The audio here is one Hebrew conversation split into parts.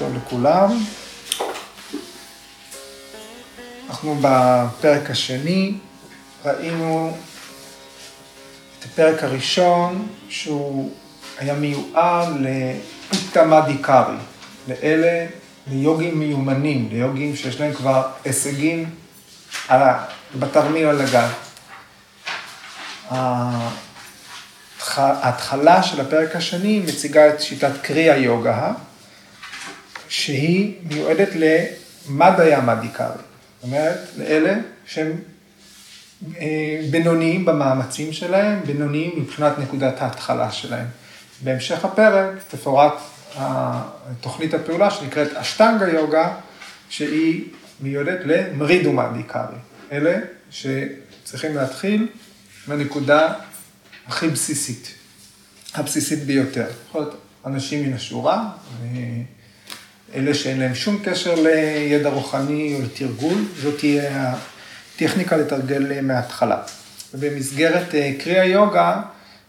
טוב לכולם. אנחנו בפרק השני, ראינו את הפרק הראשון שהוא היה מיועד לאיתמדיקרי, לאלה, ליוגים מיומנים, ליוגים שיש להם כבר הישגים בתרמיל על הגל. ההתחלה של הפרק השני מציגה את שיטת קריאה יוגה, שהיא מיועדת למדיה מדיקרי, זאת אומרת, לאלה שהם אה, בינוניים במאמצים שלהם, בינוניים מבחינת נקודת ההתחלה שלהם. בהמשך הפרק תפורט תוכנית הפעולה שנקראת אשטנגה יוגה, שהיא מיועדת למרידו מדיקרי, אלה שצריכים להתחיל מהנקודה הכי בסיסית, הבסיסית ביותר. יכול להיות אנשים מן השורה, אלה שאין להם שום קשר לידע רוחני או לתרגול, זאת תהיה הטכניקה לתרגל מההתחלה. ובמסגרת אה, קריאה יוגה,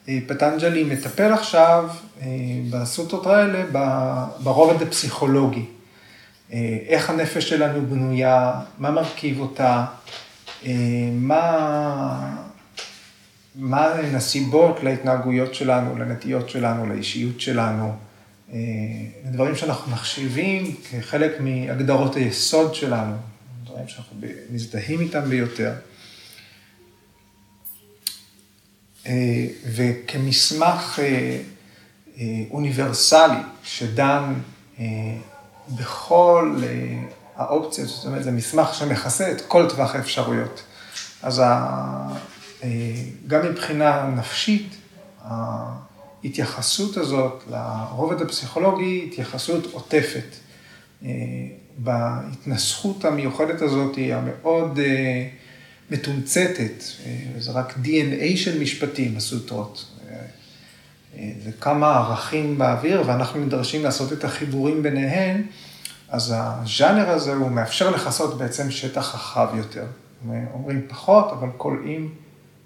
אה, פטנג'לי מטפל עכשיו אה, בסוטות האלה ברובד הפסיכולוגי. איך הנפש שלנו בנויה, מה מרכיב אותה, מה... מה הן הסיבות להתנהגויות שלנו, לנטיות שלנו, לאישיות שלנו, דברים שאנחנו מחשיבים כחלק מהגדרות היסוד שלנו, דברים שאנחנו מזדהים איתם ביותר. אה, וכמסמך אה, אוניברסלי שדן בכל האופציות, זאת אומרת, זה מסמך שמכסה את כל טווח האפשרויות. אז אה, גם מבחינה נפשית, ההתייחסות הזאת לרובד הפסיכולוגי היא התייחסות עוטפת. אה, בהתנסחות המיוחדת הזאת המאוד אה, מתומצתת, זה רק DNA של משפטים, הסוטרות. כמה ערכים באוויר, ואנחנו נדרשים לעשות את החיבורים ביניהם, אז הז'אנר הזה הוא מאפשר לכסות בעצם שטח רחב יותר. אומרים פחות, אבל קולעים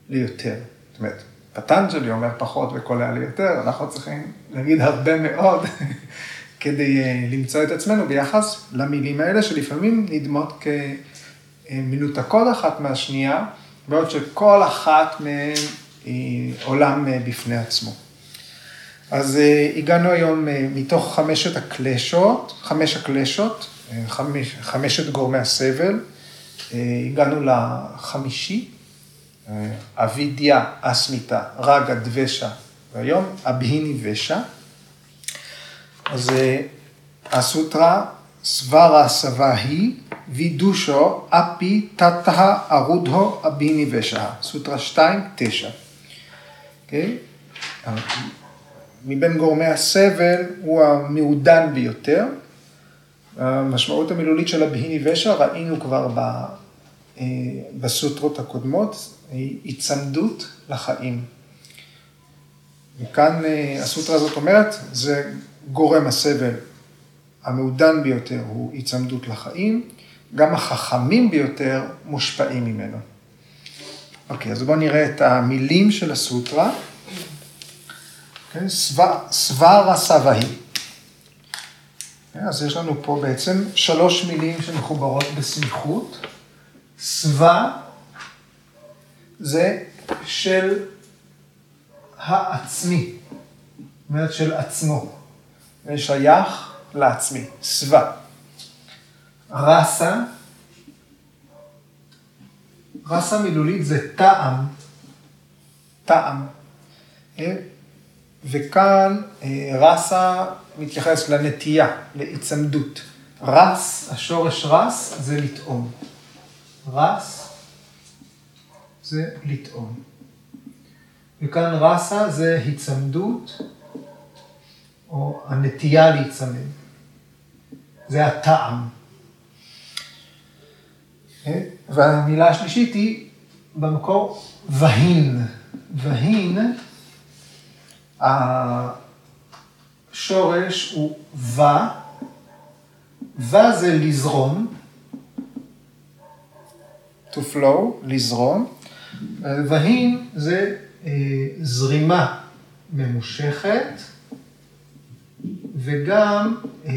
ליותר. זאת אומרת, פטנג'לי אומר פחות וקולע ליותר, אנחנו צריכים להגיד הרבה מאוד כדי אה, למצוא את עצמנו ביחס למילים האלה, שלפעמים נדמות כמנותקות אחת מהשנייה, בעוד שכל אחת מהן היא עולם אה, בפני עצמו. אז אה, הגענו היום מתוך חמשת הקלשות, חמש הקלשות, חמש, חמשת גורמי הסבל, הגענו לחמישי, אבידיה, אסמיתה, רגה, דבשה, והיום אבהיני ושע. אז אה, הסוטרה, סברה סבה היא, וידושו, אפי, תתא, ארודהו, אביני ושע. סוטרה 2, 9. אוקיי? מבין גורמי הסבל הוא המעודן ביותר. המשמעות המילולית של אבהיני ושע ראינו כבר אה, בסוטרות הקודמות, היא היצמדות לחיים. וכאן אה, הסוטרה הזאת אומרת, זה גורם הסבל המעודן ביותר הוא היצמדות לחיים, גם החכמים ביותר מושפעים ממנו. אוקיי, אז בואו נראה את המילים של הסוטרה. כן, סברה סבהי. אז יש לנו פה בעצם שלוש מילים שמחוברות בסמיכות. סבא זה של העצמי, זאת אומרת של עצמו, זה שייך לעצמי, סבא. רסה, רסה מילולית זה טעם, טעם. וכאן אה, רסה מתייחס לנטייה, להיצמדות. רס, השורש רס זה לטעום. רס זה לטעון. וכאן רסה זה היצמדות, או הנטייה להיצמד. זה הטעם. והמילה השלישית היא במקור והין. והין, השורש הוא ו, ו זה לזרום, to flow, לזרום, והין זה אה, זרימה ממושכת, וגם אה,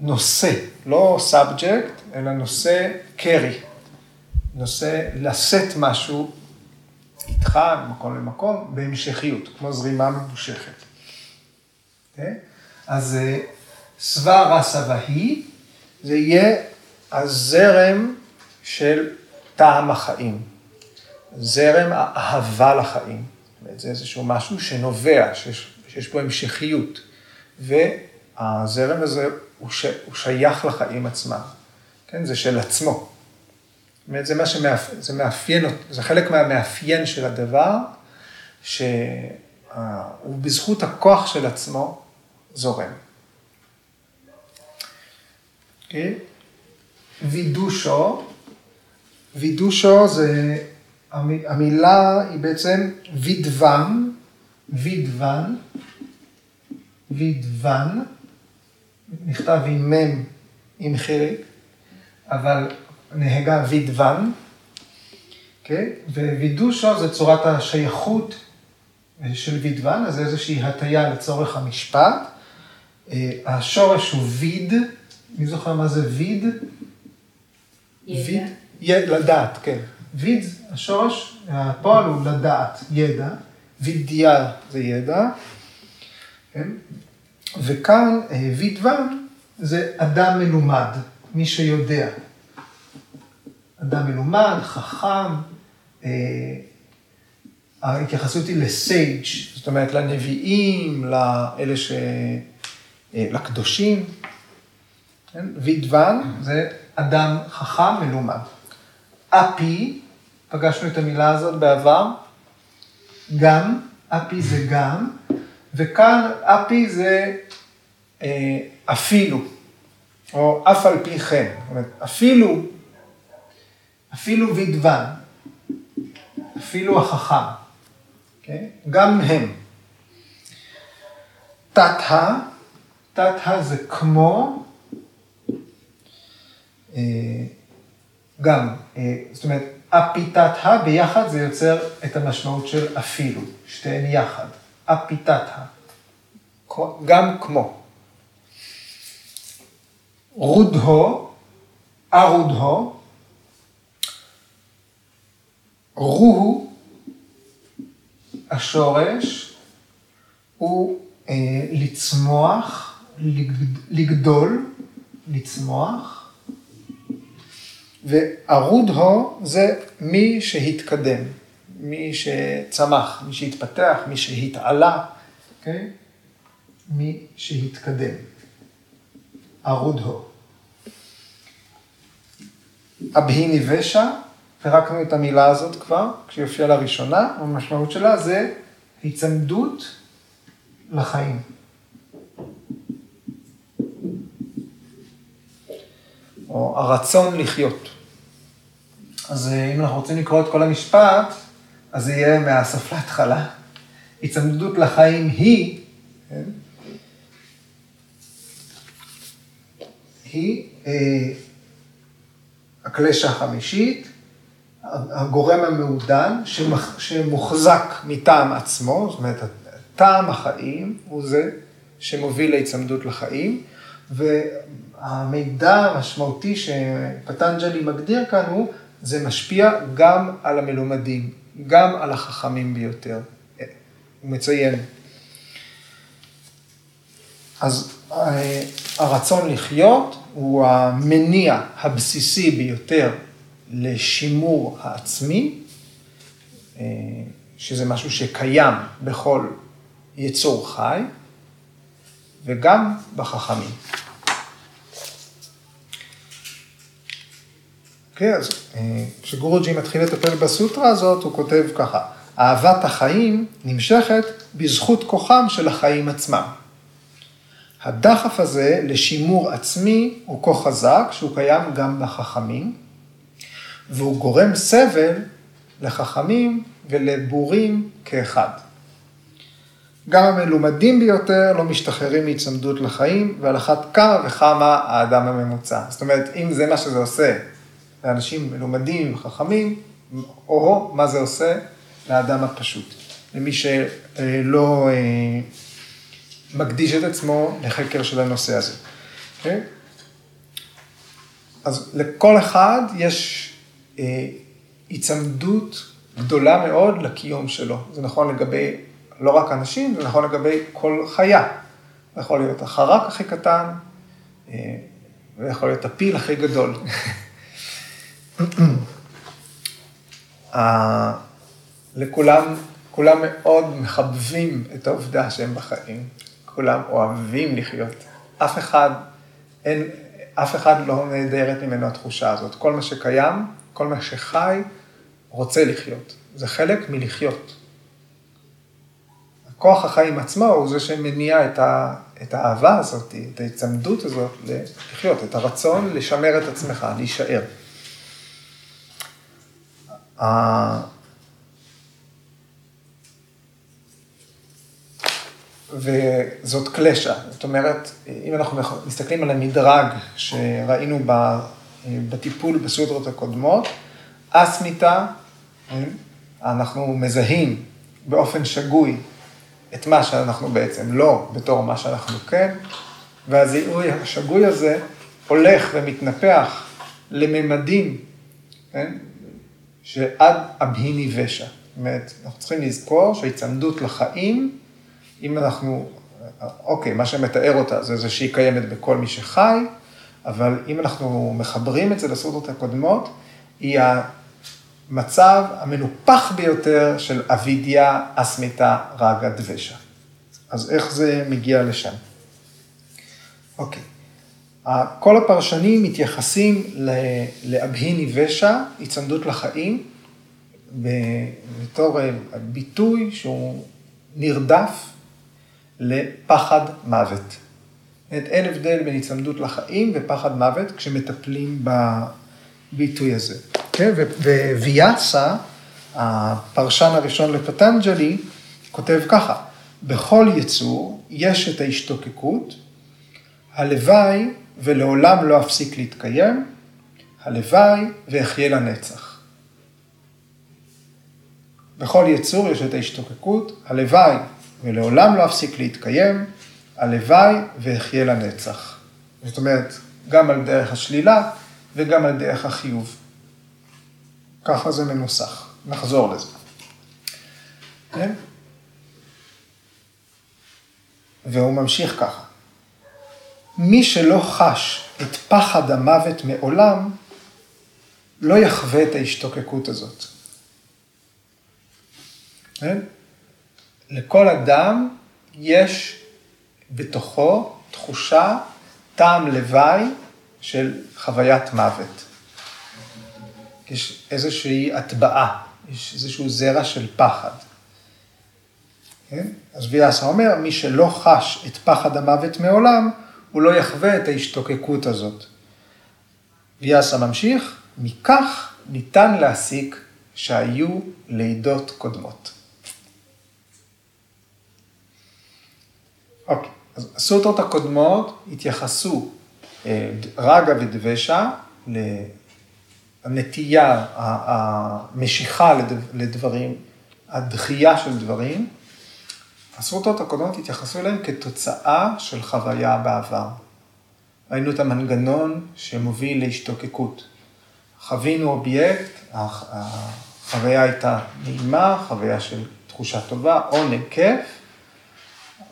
נושא, לא subject, אלא נושא קרי. נושא לשאת משהו איתך ממקום למקום בהמשכיות, כמו זרימה ממושכת. Okay? אז svarasavahi, זה יהיה הזרם של טעם החיים, זרם האהבה לחיים. זה איזשהו משהו שנובע, שיש, שיש בו המשכיות, והזרם הזה הוא, ש, הוא שייך לחיים עצמם, כן? זה של עצמו. זאת אומרת, זה מה שמאפיין, זה מאפיין, זה חלק מהמאפיין של הדבר, שהוא בזכות הכוח של עצמו זורם. Okay. אוקיי? וידושו, וידושו זה, המילה היא בעצם וידוון, וידוון, וידוון, נכתב עם מ' עם חיריק, אבל נהגה וידוון, okay? אוקיי? ווידושו זה צורת השייכות של וידוון, אז זה איזושהי הטיה לצורך המשפט. אה, השורש הוא ויד, מי זוכר מה זה ויד? ידע. ויד, לדעת, כן. ויד, השורש, הפועל הוא לדעת, ידע. וידיה זה ידע. כן? וכאן אה, וידוון זה אדם מלומד, מי שיודע. אדם מלומד, חכם, אה, ההתייחסות היא לסייג', זאת אומרת לנביאים, לאלה ש... אה, לקדושים. כן? וידוון זה אדם חכם מלומד. אפי, פגשנו את המילה הזאת בעבר, גם, אפי זה גם, וכאן אפי זה אה, אפילו, או אף על פי כן, אפילו, אפילו וידוון, אפילו החכם, okay? כן? גם הם. תתא, תתא זה כמו, אה, גם, אה, זאת אומרת, אפיתתא ביחד זה יוצר את המשמעות של אפילו, שתיהן יחד. אפיתתא, גם כמו. רודהו, ארודהו, רוהו, השורש, הוא אה, לצמוח, לגדול, לצמוח, וערוד הו זה מי שהתקדם, מי שצמח, מי שהתפתח, מי שהתעלה, okay? אוקיי? מי שהתקדם. ערוד הו. אבהיני ושע, פירקנו את המילה הזאת כבר, כשהיא הופיעה לראשונה, המשמעות שלה זה היצמדות לחיים. או הרצון לחיות. אז אה, אם אנחנו רוצים לקרוא את כל המשפט, אז זה יהיה מהסוף להתחלה. הצמדות לחיים היא, כן? היא אה, הקלשה החמישית, הגורם המעודן שמוחזק מטעם עצמו, זאת אומרת, טעם החיים הוא זה שמוביל להצמדות לחיים, והמידע המשמעותי שפטנג'לי מגדיר כאן הוא, זה משפיע גם על המלומדים, גם על החכמים ביותר. הוא מציין. אז אה, הרצון לחיות הוא המניע הבסיסי ביותר לשימור העצמי, אה, שזה משהו שקיים בכל יצור חי, וגם בחכמים. אוקיי, אז אה, כשגורוג'י מתחיל לטפל בסוטרה הזאת, הוא כותב ככה, אהבת החיים נמשכת בזכות כוחם של החיים עצמם. הדחף הזה לשימור עצמי הוא כה חזק, שהוא קיים גם בחכמים, והוא גורם סבל לחכמים ולבורים כאחד. גם המלומדים ביותר לא משתחררים מהצמדות לחיים, ועל אחת כמה וכמה האדם הממוצע. זאת אומרת, אם זה מה שזה עושה לאנשים מלומדים וחכמים, או מה זה עושה לאדם הפשוט, למי שלא אה, מקדיש את עצמו לחקר של הנושא הזה. Okay? אוקיי? אז לכל אחד יש אה, היצמדות גדולה מאוד לקיום שלו. זה נכון לגבי לא רק אנשים, זה נכון לגבי כל חיה. זה יכול להיות החרק הכי קטן, אה, ויכול להיות הפיל הכי גדול. לכולם, כולם מאוד מחבבים את העובדה שהם בחיים. כולם אוהבים לחיות. אף אחד, אין, אף אחד לא נעדרת ממנו התחושה הזאת. כל מה שקיים, כל מה שחי, רוצה לחיות. זה חלק מלחיות. כוח החיים עצמו הוא זה שמניע את, ה, את האהבה הזאת, את ההצמדות הזאת לחיות, את הרצון לשמר את עצמך, להישאר. וזאת קלשה. זאת אומרת, אם אנחנו מסתכלים על המדרג שראינו בטיפול בסודרות הקודמות, אסמיתה, אנחנו מזהים באופן שגוי את מה שאנחנו בעצם לא בתור מה שאנחנו כן, והזיהוי השגוי הזה הולך ומתנפח לממדים, כן, שעד אבהיני ושע. זאת אומרת, אנחנו צריכים לזכור שההיצמדות לחיים, אם אנחנו, אוקיי, מה שמתאר אותה זה זה שהיא קיימת בכל מי שחי, אבל אם אנחנו מחברים את זה לסודות הקודמות, היא המצב המנופח ביותר של אבידיה, אסמיתה, רגה, דבשה. אז איך זה מגיע לשם? אוקיי. כל הפרשנים מתייחסים לאבהיני ושע, הצמדות לחיים, בתור ביטוי שהוא נרדף לפחד מוות. אין הבדל בין הצמדות לחיים ופחד מוות כשמטפלים בביטוי הזה. כן, וויאסה, הפרשן הראשון לפטנג'לי, כותב ככה, בכל יצור יש את ההשתוקקות, הלוואי ולעולם לא אפסיק להתקיים, הלוואי ואחיה לנצח. בכל יצור יש את ההשתוקקות, הלוואי ולעולם לא אפסיק להתקיים, הלוואי ואחיה לנצח. זאת אומרת, גם על דרך השלילה וגם על דרך החיוב. ככה זה מנוסח, נחזור לזה. כן? והוא ממשיך ככה. מי שלא חש את פחד המוות מעולם, לא יחווה את ההשתוקקות הזאת. כן? לכל אדם יש בתוכו תחושה, טעם לוואי של חוויית מוות. יש איזושהי הטבעה, יש איזשהו זרע של פחד. כן? אז ויאסה אומר, מי שלא חש את פחד המוות מעולם, הוא לא יחווה את ההשתוקקות הזאת. ויאסה ממשיך, מכך ניתן להסיק שהיו לידות קודמות. אוקיי, אז הסוטרות הקודמות התייחסו אה, רגה ודבשה לנטייה, המשיכה לדברים, הדחייה של דברים, הסרוטות הקודמות התייחסו אליהן כתוצאה של חוויה בעבר. ראינו את המנגנון שמוביל להשתוקקות. חווינו אובייקט, החוויה הייתה נעימה, חוויה של תחושה טובה, עונג, כיף.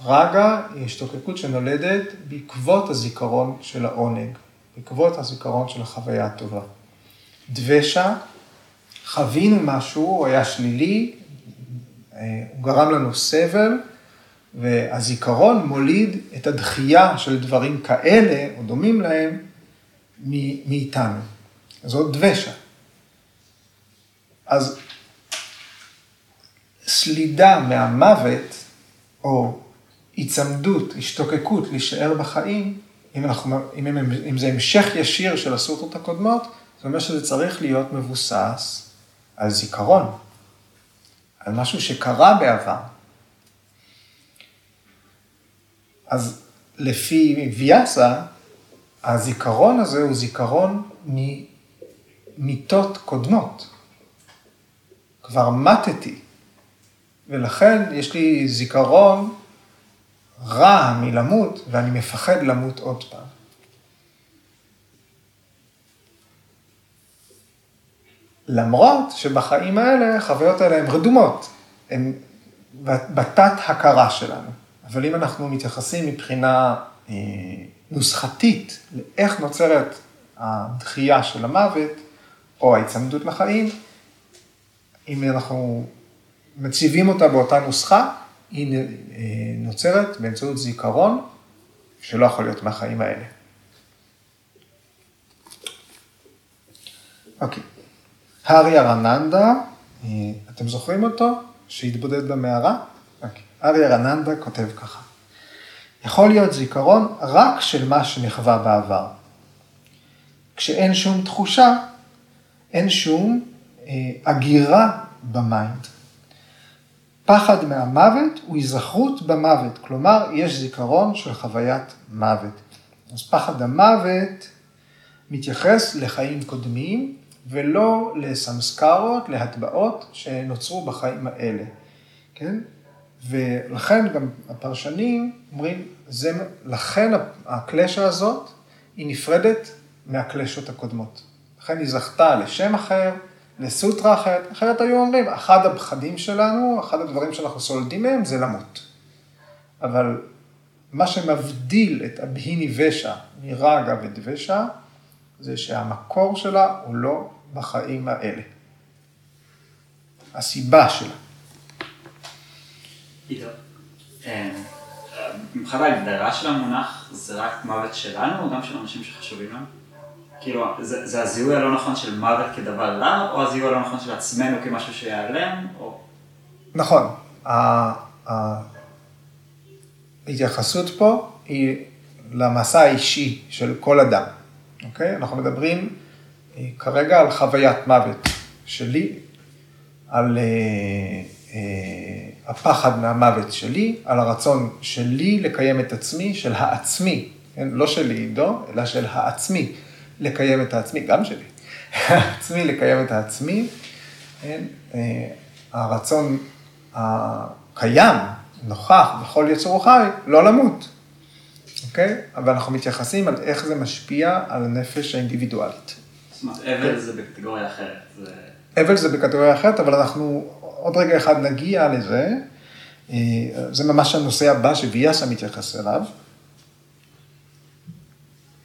רגע היא השתוקקות שנולדת בעקבות הזיכרון של העונג, בעקבות הזיכרון של החוויה הטובה. דבשה, חווינו משהו, הוא היה שלילי, אה, הוא גרם לנו סבל, והזיכרון מוליד את הדחייה של דברים כאלה, או דומים להם, מאיתנו. זאת דבשה. אז סלידה מהמוות, או היצמדות, השתוקקות להישאר בחיים, אם, אנחנו, אם, אם זה המשך ישיר של הסוטות הקודמות, זה אומר שזה צריך להיות מבוסס על זיכרון, על משהו שקרה בעבר. אז לפי ויאסה, הזיכרון הזה הוא זיכרון ממיתות קודמות. כבר מתתי, ולכן יש לי זיכרון רע מלמות, ואני מפחד למות עוד פעם. למרות שבחיים האלה, החוויות האלה הן רדומות, הן בתת הכרה שלנו. אבל אם אנחנו מתייחסים מבחינה אה, נוסחתית לאיך נוצרת הדחייה של המוות, או ההיצמדות לחיים, אם אנחנו מציבים אותה באותה נוסחה, היא אה, נוצרת באמצעות זיכרון שלא יכול להיות מהחיים האלה. אוקיי. האריה רננדה, אה, אתם זוכרים אותו? שהתבודד במערה? אוקיי. אריה רננדה כותב ככה: יכול להיות זיכרון רק של מה שנחווה בעבר. כשאין שום תחושה, אין שום אה, הגירה במיינד. פחד מהמוות הוא היזכרות במוות, כלומר, יש זיכרון של חוויית מוות. אז פחד המוות מתייחס לחיים קודמים, ולא לסמסקרות, להטבעות שנוצרו בחיים האלה, כן? ולכן גם הפרשנים אומרים, זה, לכן הקלשה הזאת היא נפרדת מהקלשות הקודמות. לכן היא זכתה לשם אחר, לסוטרה אחרת, אחרת היו אומרים, אחד הפחדים שלנו, אחד הדברים שאנחנו סולדים מהם זה למות. אבל מה שמבדיל את אבהיני ושע מרגה ודבשה, זה שהמקור שלה הוא לא בחיים האלה. הסיבה שלה. אה, מבחינת ההגדרה של המונח, זה רק מוות שלנו או גם של אנשים שחשובים לנו? כאילו, זה, זה הזיהוי הלא נכון של מוות כדבר רע, או הזיהוי הלא נכון של עצמנו כמשהו שיעלם, או... נכון. ההתייחסות פה היא למסע האישי של כל אדם, אוקיי? אנחנו מדברים אה, כרגע על חוויית מוות שלי, על אה, אה, הפחד מהמוות שלי, על הרצון שלי לקיים את עצמי, של העצמי, כן? לא שלי עידו, אלא של העצמי. לקיים את העצמי, גם שלי, העצמי לקיים את העצמי, כן? אה, הרצון הקיים, נוכח בכל יצור חי, לא למות, אוקיי? אבל אנחנו מתייחסים על איך זה משפיע על הנפש האינדיבידואלית. זאת אומרת, אבל זה בקטגוריה אחרת. אבל זה בקטגוריה אחרת, אבל אנחנו עוד רגע אחד נגיע לזה. אה, זה ממש הנושא הבא שוויאסה מתייחס אליו.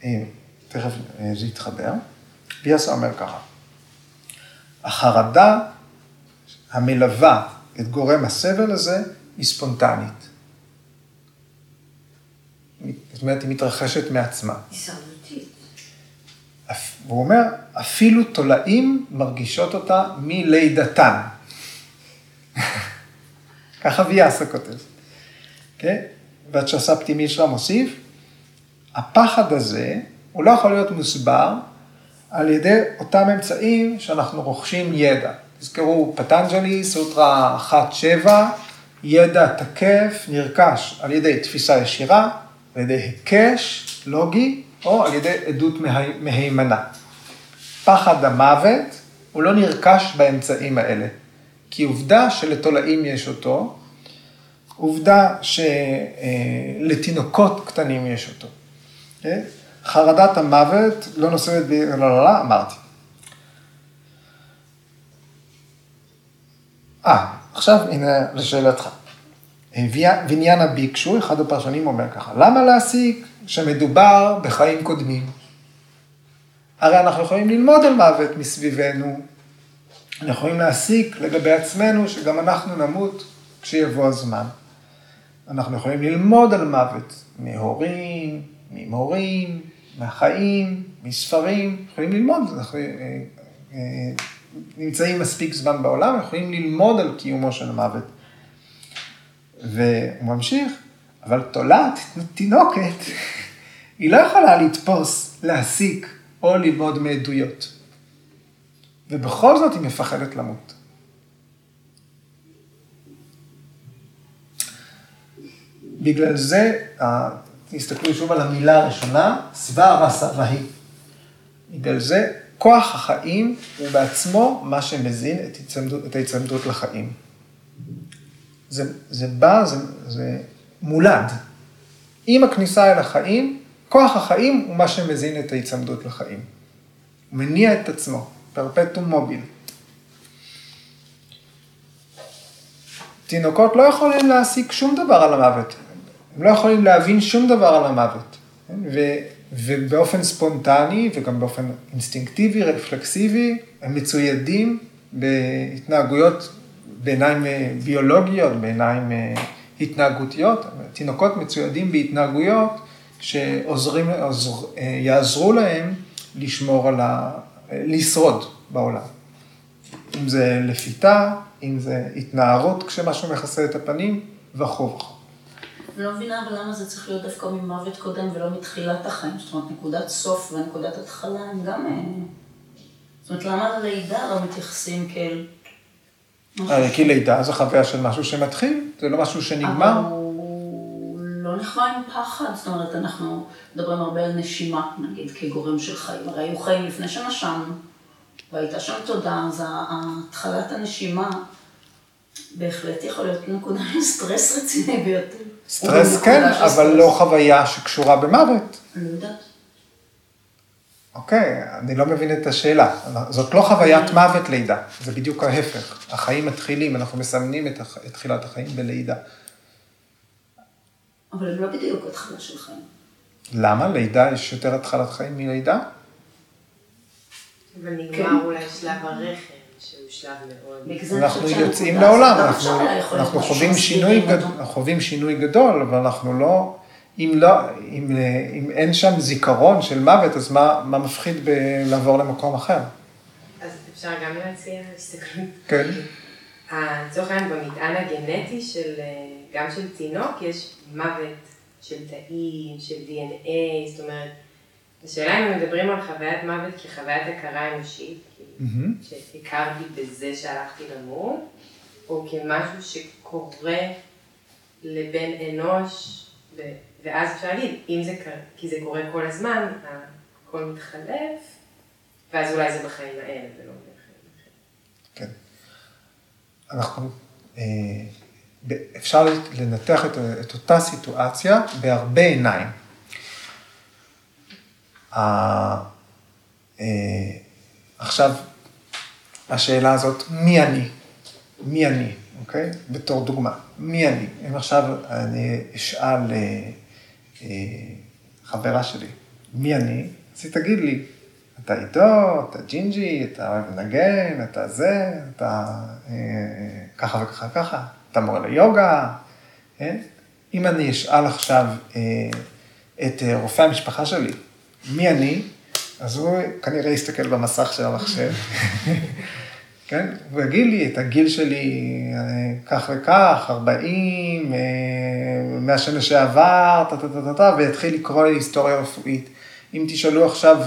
אה, תכף אה, זה יתחבר. ויאסה אומר ככה, החרדה המלווה את גורם הסבל הזה היא ספונטנית. זאת אומרת, היא מתרחשת מעצמה. הישרדותית. הוא אומר, אפילו תולעים מרגישות אותה מלידתן. ככה ויאסה כותב. כן? והצ'ספטי מישרה מוסיף, הפחד הזה הוא לא יכול להיות מוסבר על ידי אותם אמצעים שאנחנו רוכשים ידע. תזכרו, פטנג'לי, סוטרה 1-7, ידע תקף, נרכש על ידי תפיסה ישירה, על ידי היקש לוגי, או על ידי עדות מהימנה. פחד המוות הוא לא נרכש באמצעים האלה, כי עובדה שלתולעים יש אותו, עובדה שלתינוקות קטנים יש אותו. Okay? כן? חרדת המוות לא נושמת ב... לא, לא, לא, אמרתי. אה, עכשיו הנה לשאלתך. ויניאנה ביקשו, אחד הפרשנים אומר ככה, למה להסיק שמדובר בחיים קודמים? הרי אנחנו יכולים ללמוד על מוות מסביבנו, אנחנו יכולים להסיק לגבי עצמנו שגם אנחנו נמות כשיבוא הזמן. אנחנו יכולים ללמוד על מוות מהורים, ממורים, מהחיים, מספרים, יכולים ללמוד, אנחנו אה, אה, נמצאים מספיק זמן בעולם, יכולים ללמוד על קיומו של המוות. והוא ממשיך, אבל תולעת תינוקת, היא לא יכולה לתפוס, להסיק או ללמוד מעדויות. ובכל זאת היא מפחדת למות. בגלל זה תסתכלו שוב על המילה הראשונה, סבא רסה והיא. בגלל זה כוח החיים הוא בעצמו מה שמזין את, הצמדות, את ההצמדות לחיים. זה, זה בא, זה, זה מולד. עם הכניסה אל החיים, כוח החיים הוא מה שמזין את ההצמדות לחיים. הוא מניע את עצמו, פרפטום מוביל. תינוקות לא יכולים להסיק שום דבר על המוות, הם לא יכולים להבין שום דבר על המוות. כן? ו, ובאופן ספונטני וגם באופן אינסטינקטיבי, רפלקסיבי, הם מצוידים בהתנהגויות בעיניים אה, ביולוגיות, בעיניים אה, התנהגותיות. תינוקות מצוידים בהתנהגויות שעוזרים, עוזר, אה, יעזרו להם לשמור על, ה, לשרוד בעולם. אם זה לפיתה, אם זה התנערות כשמשהו מכסה את הפנים, וכו'. אני לא מבינה אבל למה זה צריך להיות דווקא ממוות קודם ולא מתחילת החיים. זאת אומרת, נקודת סוף ונקודת התחלה הם גם... אה, זאת אומרת, למה ללידה לא מתייחסים כאל... אה, כי לידה זה חוויה של משהו שמתחיל, זה לא משהו שנגמר. אבל הוא לא נכווה עם פחד, זאת אומרת, אנחנו מדברים הרבה על נשימה, נגיד, כגורם של חיים. הרי היו חיים לפני שנשמנו, והייתה שם תודה, אז התחלת הנשימה בהחלט יכול להיות נקודה של סטרס רציני ביותר. סטרס כן, אבל לא חוויה שקשורה במוות. אני לא יודעת. אוקיי, אני לא מבין את השאלה. זאת לא חוויית מוות לידה, זה בדיוק ההפך. החיים מתחילים, אנחנו מסמנים. את תחילת החיים בלידה. אבל הם לא בדיוק התחלה של חיים. למה? לידה יש יותר התחלת חיים מלידה? אבל כן. נגמר אולי שלב הרחם, אנחנו יוצאים לעולם, אנחנו, להיות אנחנו חווים שינוי, גד, חווים שינוי גדול, אבל אנחנו לא, אם, לא, אם, אם אין שם זיכרון של מוות, אז מה, מה מפחיד בלעבור למקום אחר? אז אפשר גם להציע הסתכלות. כן. לצורך העניין במטען הגנטי של, אה, גם של תינוק, יש מוות של תאים, של DNA, זאת אומרת, השאלה אם מדברים על חוויית מוות כחוויית הכרה אנושית, מהמם. שהכרתי בזה שהלכתי למות, או כמשהו שקורה לבן אנוש, ו- ואז אפשר להגיד, אם זה קרה, כי זה קורה כל הזמן, הכל מתחלף, ואז אולי זה בחיים האלה ולא בחיים אחרים. כן. אנחנו, אה, אפשר לנתח את, את אותה סיטואציה בהרבה עיניים. אה, עכשיו, השאלה הזאת, מי אני? מי אני, אוקיי? בתור דוגמה, מי אני? אם עכשיו אני אשאל אה, אה, חברה שלי, מי אני? אז היא תגיד לי, אתה עידו, אתה ג'ינג'י, אתה אוהב לנגן, אתה זה, אתה ככה וככה וככה, אתה מורה ליוגה, כן? אם אני אשאל עכשיו אה, את אה, רופא המשפחה שלי, מי אני? אז הוא כנראה יסתכל במסך של המחשב, כן? הוא יגיד לי את הגיל שלי אה, כך וכך, 40, אה, מהשנה שעבר, טה טה טה טה טה, ויתחיל לקרוא לי היסטוריה רפואית. אם תשאלו עכשיו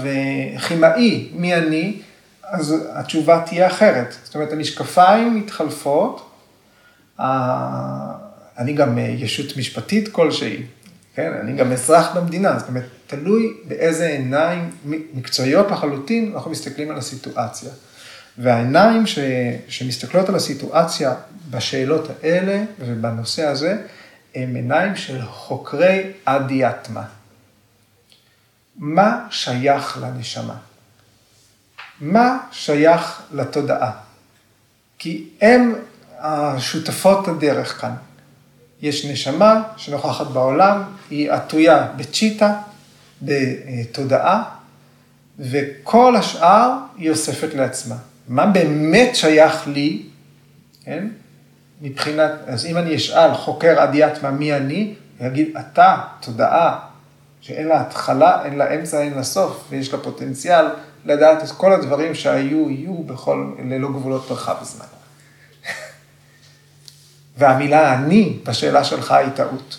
כימאי, מי אני, אז התשובה תהיה אחרת. זאת אומרת, המשקפיים מתחלפות, אני גם אה, ישות משפטית כלשהי, כן? אני גם אזרח במדינה, זאת אומרת, תלוי באיזה עיניים מקצועיות לחלוטין אנחנו מסתכלים על הסיטואציה. והעיניים ש, שמסתכלות על הסיטואציה בשאלות האלה ובנושא הזה, הם עיניים של חוקרי אדיאטמה. מה שייך לנשמה? מה שייך לתודעה? כי הם השותפות הדרך כאן. יש נשמה שנוכחת בעולם, היא עטויה בצ'יטה, בתודעה, וכל השאר היא אוספת לעצמה. מה באמת שייך לי, כן? מבחינת, אז אם אני אשאל חוקר אדיאטמה מי אני, הוא יגיד, אתה, תודעה, שאין לה התחלה, אין לה אמצע, אין לה סוף, ויש לה פוטנציאל לדעת את כל הדברים שהיו, יהיו בכל, ללא גבולות מרחב וזמן. והמילה אני בשאלה שלך היא טעות.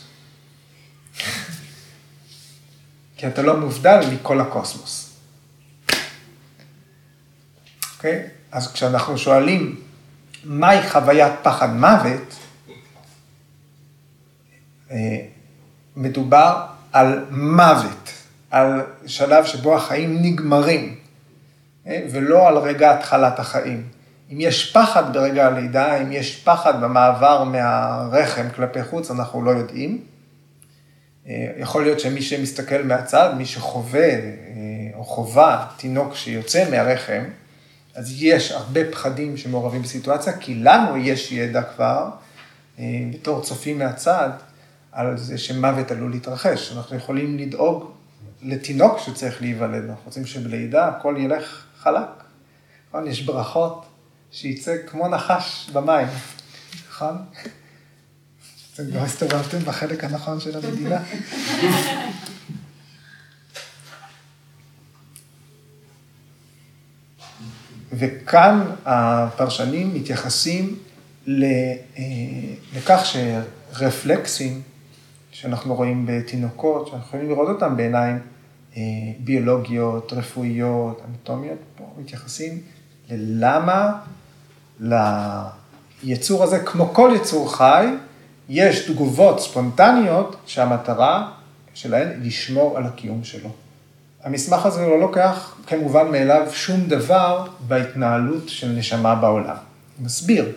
כי אתה לא מובדל מכל הקוסמוס. אוקיי? אז כשאנחנו שואלים מהי חוויית פחד מוות, אה, מדובר על מוות, על שלב שבו החיים נגמרים, אה, ולא על רגע התחלת החיים. אם יש פחד ברגע הלידה, אם יש פחד במעבר מהרחם כלפי חוץ, אנחנו לא יודעים. אה, יכול להיות שמי שמסתכל מהצד, מי שחווה אה, או חווה תינוק שיוצא מהרחם, אז יש הרבה פחדים שמעורבים בסיטואציה, כי לנו יש ידע כבר בתור צופים מהצד, על זה שמוות עלול להתרחש. אנחנו יכולים לדאוג לתינוק שצריך להיוולד, אנחנו רוצים שבלידה הכל ילך חלק. נכון? יש ברכות שיצא כמו נחש במים, נכון? אתם לא הסתובבתם בחלק הנכון של המדינה? וכאן הפרשנים מתייחסים אה, לכך שרפלקסים שאנחנו רואים בתינוקות, שאנחנו יכולים לראות אותם בעיניים אה, ביולוגיות, רפואיות, אנטומיות, פה מתייחסים ללמה ליצור הזה, כמו כל יצור חי, יש תגובות ספונטניות שהמטרה שלהן לשמור על הקיום שלו. המסמך הזה לא לוקח כמובן מאליו שום דבר בהתנהלות של נשמה בעולם. מסביר.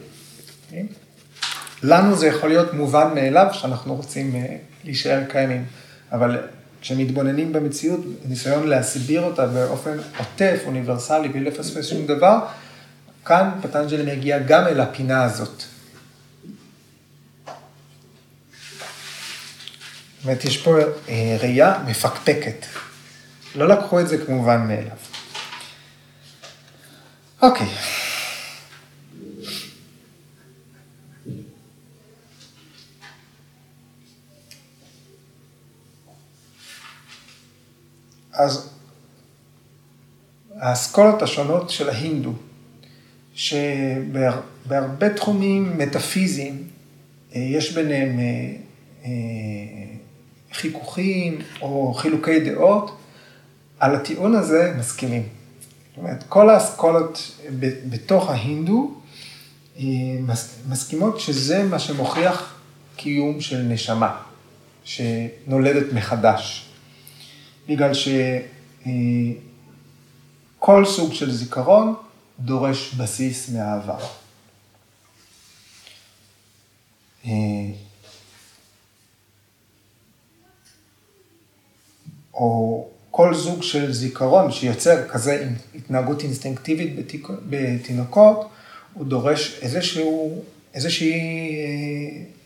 לנו זה יכול להיות מובן מאליו שאנחנו רוצים אה, להישאר קיימים, אבל כשמתבוננים במציאות, ניסיון להסביר אותה באופן עוטף, אוניברסלי, בלי לפספס שום דבר, כאן פטנג'לי מגיע גם אל הפינה הזאת. זאת אומרת, יש פה אה, ראייה מפקפקת. לא לקחו את זה כמובן מאליו. אוקיי. אז האסכולות השונות של ההינדו, שבהרבה תחומים מטאפיזיים אה, יש ביניהם אה, אה, חיכוכים או חילוקי דעות, על הטיעון הזה מסכימים. זאת אומרת, כל האסכולות בתוך ההינדו מסכימות שזה מה שמוכיח קיום של נשמה, שנולדת מחדש. בגלל שכל סוג של זיכרון דורש בסיס מהעבר. או כל זוג של זיכרון שיוצר כזה התנהגות אינסטינקטיבית בתינוקות, הוא דורש איזשהו, איזושהי,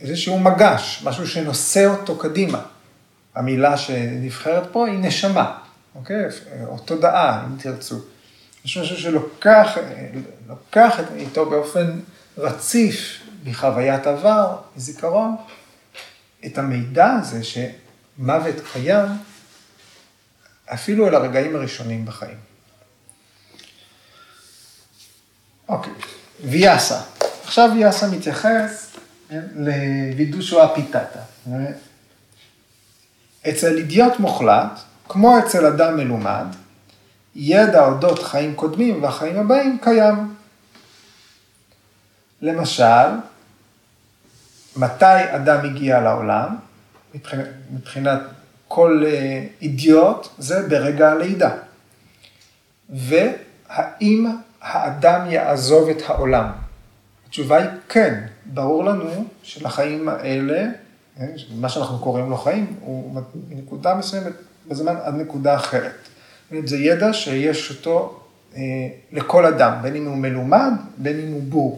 איזשהו מגש, משהו שנושא אותו קדימה. המילה שנבחרת פה היא נשמה, אוקיי? או תודעה, אם תרצו. יש משהו שלוקח לוקח איתו באופן רציף מחוויית עבר, מזיכרון, את המידע הזה שמוות קיים, אפילו אל הרגעים הראשונים בחיים. אוקיי, ויאסה. עכשיו ויאסה מתייחס לוידושו הפיתתה. אצל אידיוט מוחלט, כמו אצל אדם מלומד, ידע אודות חיים קודמים והחיים הבאים קיים. למשל, מתי אדם הגיע לעולם, מבחינת, כל אה, אידיוט, זה ברגע הלידה. והאם האדם יעזוב את העולם? התשובה היא כן, ברור לנו שלחיים האלה מה שאנחנו קוראים לו חיים, הוא מנקודה מסוימת בזמן עד נקודה אחרת. זה ידע שיש אותו אה, לכל אדם, בין אם הוא מלומד, בין אם הוא בור.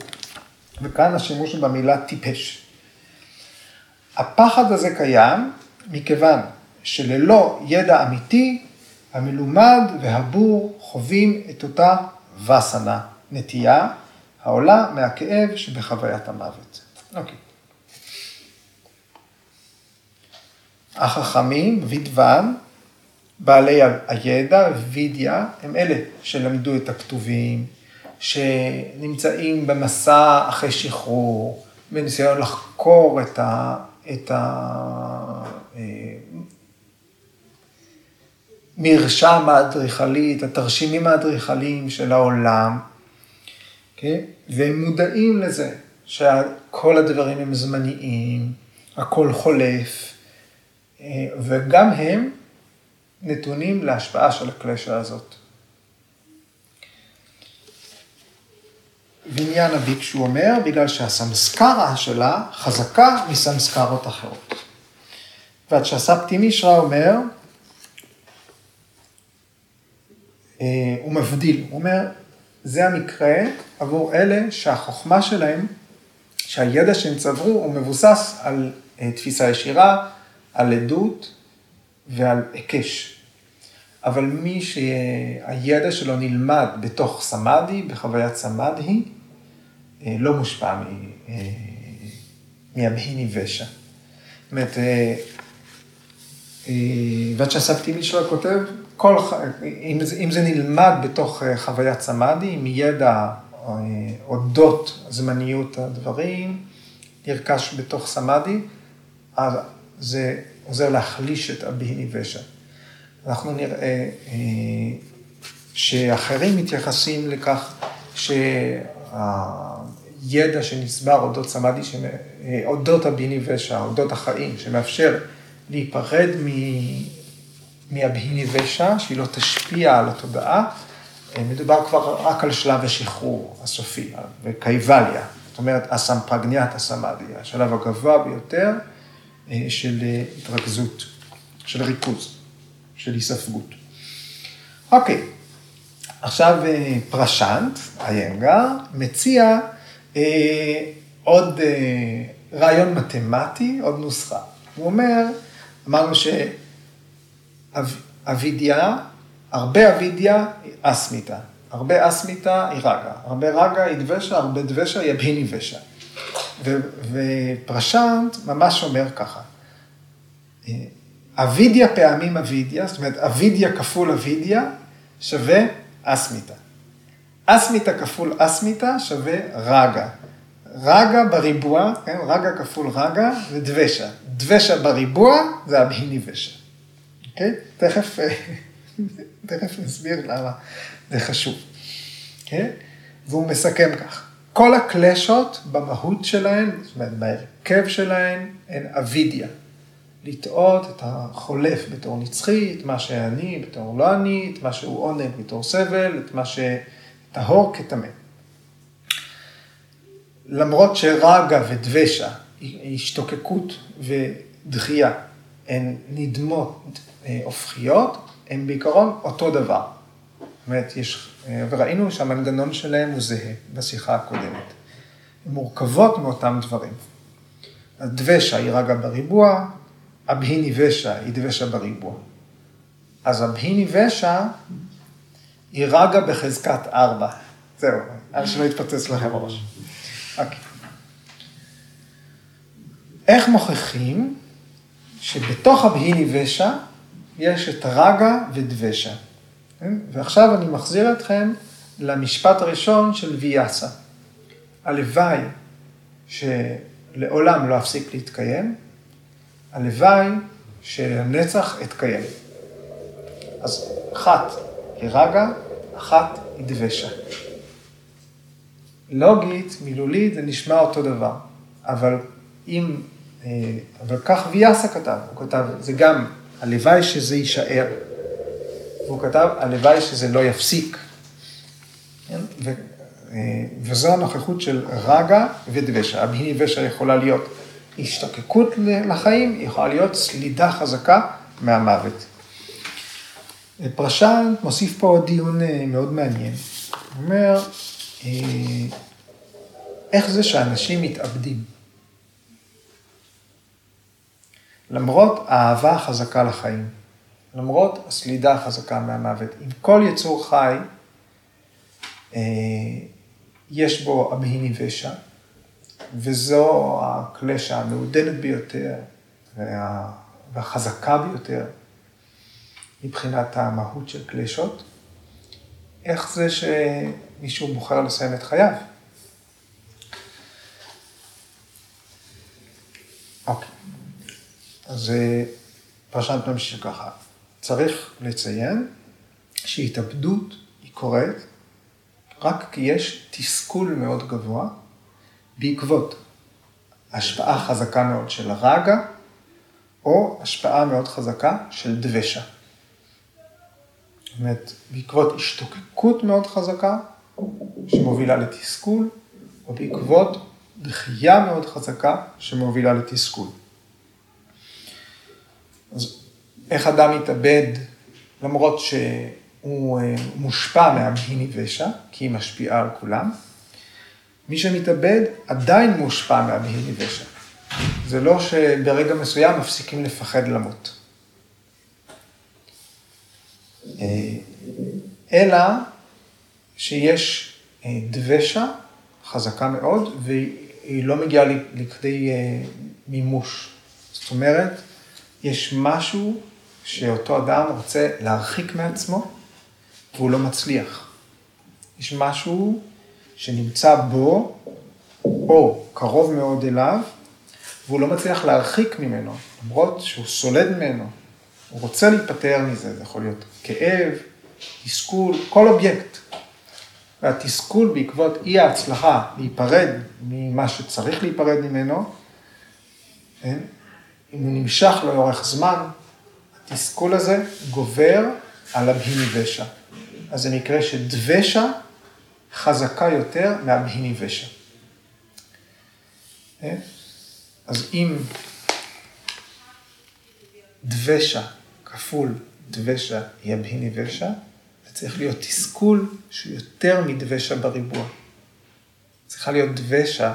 וכאן השימוש במילה טיפש. הפחד הזה קיים מכיוון שללא ידע אמיתי, המלומד והבור חווים את אותה וסנה, נטייה, העולה מהכאב שבחוויית המוות. אוקיי. החכמים, וידוון, בעלי הידע, וידיה, הם אלה שלמדו את הכתובים, שנמצאים במסע אחרי שחרור, בניסיון לחקור את ה... את ה מרשם האדריכלי, את התרשימים האדריכליים של העולם? כן? והם מודעים לזה שכל הדברים הם זמניים, הכל חולף, אה, וגם הם נתונים להשפעה של הקלשה הזאת. ועניין הביקשו אומר, בגלל שהסמסקרה שלה חזקה מסמסקרות אחרות. והצ'ספטי מישרא אומר, אה, הוא מבדיל, הוא אומר, זה המקרה עבור אלה שהחוכמה שלהם שהידע שהם צברו הוא מבוסס על אה, תפיסה ישירה, על עדות ועל היקש. אבל מי שהידע שלו נלמד בתוך סמאדי, בחוויית סמאדי, אה, לא מושפע מהבהיני ושע. זאת אומרת, וצ'ה סבתימי שלו כותב, כל, אם, זה, אם זה נלמד בתוך חוויית סמאדי, עם ידע אודות זמניות הדברים, נרכש בתוך סמאדי, זה עוזר להחליש את הביהיני ושע. אנחנו נראה אה, שאחרים מתייחסים לכך שהידע שנצבר אודות סמאדי, אה, אודות הביהיני ושע, אודות החיים, שמאפשר להיפרד מהביהיני ושע, שהיא לא תשפיע על התודעה, מדובר כבר רק על שלב השחרור הסופי, וקייבליה, זאת אומרת, הסמפרגניית הסמאדיה, השלב הגבוה ביותר אה, של אה, התרכזות, של ריכוז, של היספגות. אוקיי, עכשיו אה, פרשנט, איינגר, מציע אה, עוד אה, רעיון מתמטי, עוד נוסחה. הוא אומר, אמרנו שאבידיה, הרבה אבידיה אסמיתה. הרבה אסמיתה היא רגה, הרבה רגה היא דבשה, הרבה דבשה היא אבהיני ושע. ופרשנט ממש אומר ככה, אבידיה פעמים אבידיה, זאת אומרת אבידיה כפול אבידיה שווה אסמיתה. אסמיתה כפול אסמיתה שווה רגה. רגה בריבוע, כן, רגה כפול רגה זה דבשה. דבשה בריבוע זה אבהיני ושע. אוקיי? תכף תכף נסביר למה זה חשוב. כן? והוא מסכם כך, כל הקלשות במהות שלהן, זאת אומרת בהרכב שלהן, הן אבידיה. לטעות את החולף בתור נצחי, את מה שאני בתור לא אני, את מה שהוא עונג בתור סבל, את מה שטהור כטמא. למרות שרגה ודבשה, השתוקקות ודחייה, הן נדמות אה, הופכיות, הם בעיקרון אותו דבר. אומרת, יש, אה, וראינו שהמנגנון שלהם הוא זהה בשיחה הקודמת. הן מורכבות מאותם דברים. הדבשה היא רגע בריבוע, אבהיני ושע היא דבשה בריבוע. אז אבהיני ושע היא רגע בחזקת ארבע. זהו, אל שלא יתפוצץ לכם הראש. אוקיי. איך מוכיחים שבתוך אבהיני ושע יש את רגה ודבשה. כן? ועכשיו אני מחזיר אתכם למשפט הראשון של ויאסה. הלוואי שלעולם לא אפסיק להתקיים, הלוואי שלנצח אתקיים. אז אחת היא רגה, אחת היא דבשה. לוגית, מילולית, זה נשמע אותו דבר, אבל אם, אה, אבל כך ויאסה כתב, הוא כתב, זה גם הלוואי שזה יישאר. והוא כתב, הלוואי שזה לא יפסיק. כן? ו, אה, וזו הנוכחות של רגע ודבשה. הבהיני ושע יכולה להיות השתוקקות לחיים, יכולה להיות סלידה חזקה מהמוות. פרשן מוסיף פה עוד דיון אה, מאוד מעניין. הוא אומר, אה, איך זה שאנשים מתאבדים? למרות האהבה החזקה לחיים, למרות הסלידה החזקה מהמוות, אם כל יצור חי, אה, יש בו אבהיני ושע, וזו הקלשה המעודנת ביותר וה... והחזקה ביותר מבחינת המהות של קלשות. איך זה שמישהו בוחר לסיים את חייו? אוקיי. אז אה, פרשנת ממשיך ככה, צריך לציין שהתאבדות היא קורית רק כי יש תסכול מאוד גבוה בעקבות השפעה חזקה מאוד של רגע או השפעה מאוד חזקה של דבשה. זאת אומרת, בעקבות השתוקקות מאוד חזקה שמובילה לתסכול, או בעקבות דחייה מאוד חזקה שמובילה לתסכול. אז איך אדם מתאבד למרות שהוא אה, מושפע מהבהיני ושע, כי היא משפיעה על כולם? מי שמתאבד עדיין מושפע מהבהיני ושע. זה לא שברגע מסוים מפסיקים לפחד למות. אה, אלא שיש אה, דבשה חזקה מאוד, והיא לא מגיעה לכדי מימוש. זאת אומרת, יש משהו שאותו אדם רוצה להרחיק מעצמו, והוא לא מצליח. יש משהו שנמצא בו, או קרוב מאוד אליו, והוא לא מצליח להרחיק ממנו, למרות שהוא סולד ממנו. הוא רוצה להיפטר מזה, זה יכול להיות כאב, תסכול, כל אובייקט. והתסכול בעקבות אי ההצלחה להיפרד ממה שצריך להיפרד ממנו, כן? אם הוא נמשך לאורך זמן, התסכול הזה גובר על הבהיני ושע. אז זה מקרה שדבשה חזקה יותר מהבהיני ושע. כן? אז אם דבשה כפול דבשה היא הבהיני ושע, זה צריך להיות תסכול שהוא יותר מדבשה בריבוע. צריכה להיות דבשה,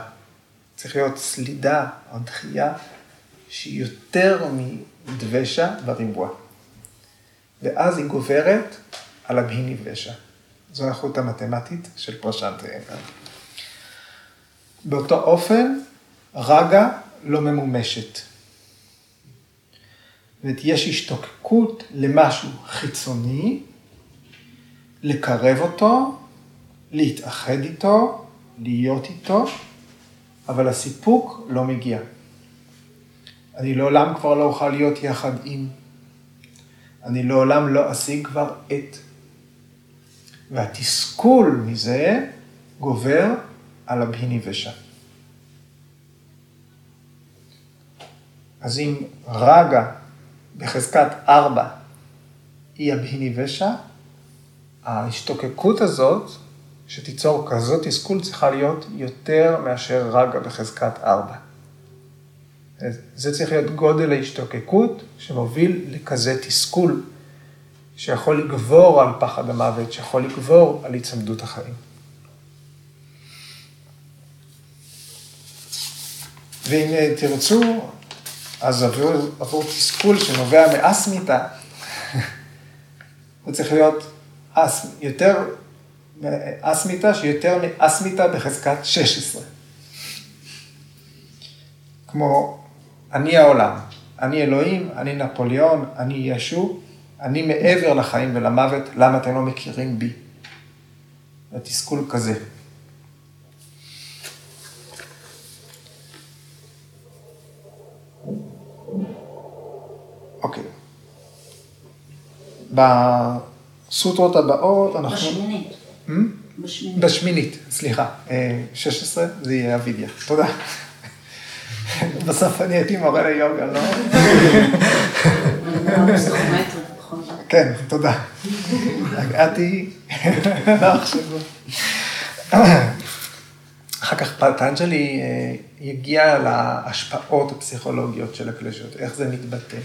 צריך להיות סלידה או דחייה יותר מדבשה בריבוע. ואז היא גוברת על הבהיני ושע. זו האיכות המתמטית של פרשת באותו אופן, רגה לא ממומשת. זאת יש השתוקקות למשהו חיצוני, לקרב אותו, להתאחד איתו, להיות איתו, אבל הסיפוק לא מגיע. אני לעולם כבר לא אוכל להיות יחד עם. אני לעולם לא אשיג כבר את. והתסכול מזה גובר על הבהיני ושם. אז אם רגע בחזקת ארבע היא הבהיני ושע, ההשתוקקות הזאת, שתיצור כזאת תסכול, צריכה להיות יותר מאשר רגע בחזקת ארבע. זה צריך להיות גודל ההשתוקקות שמוביל לכזה תסכול, שיכול לגבור על פחד המוות, שיכול לגבור על הצמדות החיים. ואם תרצו, אז עבור, עבור תסכול שנובע מאסמיתה, הוא צריך להיות אס, יותר, אסמיתה שיותר מאסמיתה בחזקת 16. כמו אני העולם, אני אלוהים, אני נפוליאון, אני ישו, אני מעבר לחיים ולמוות, למה אתם לא מכירים בי? התסכול כזה. אוקיי. בסוטרות הבאות אנחנו... בשמינית. Hmm? בשמינית. בשמינית, סליחה. 16 זה יהיה אבידיה. תודה. בסוף אני הייתי מורה ליוגה, לא? כן, תודה. נגעתי, לא עכשיו. אחר כך פטנג'לי יגיע להשפעות הפסיכולוגיות של הקלשות, איך זה מתבטא.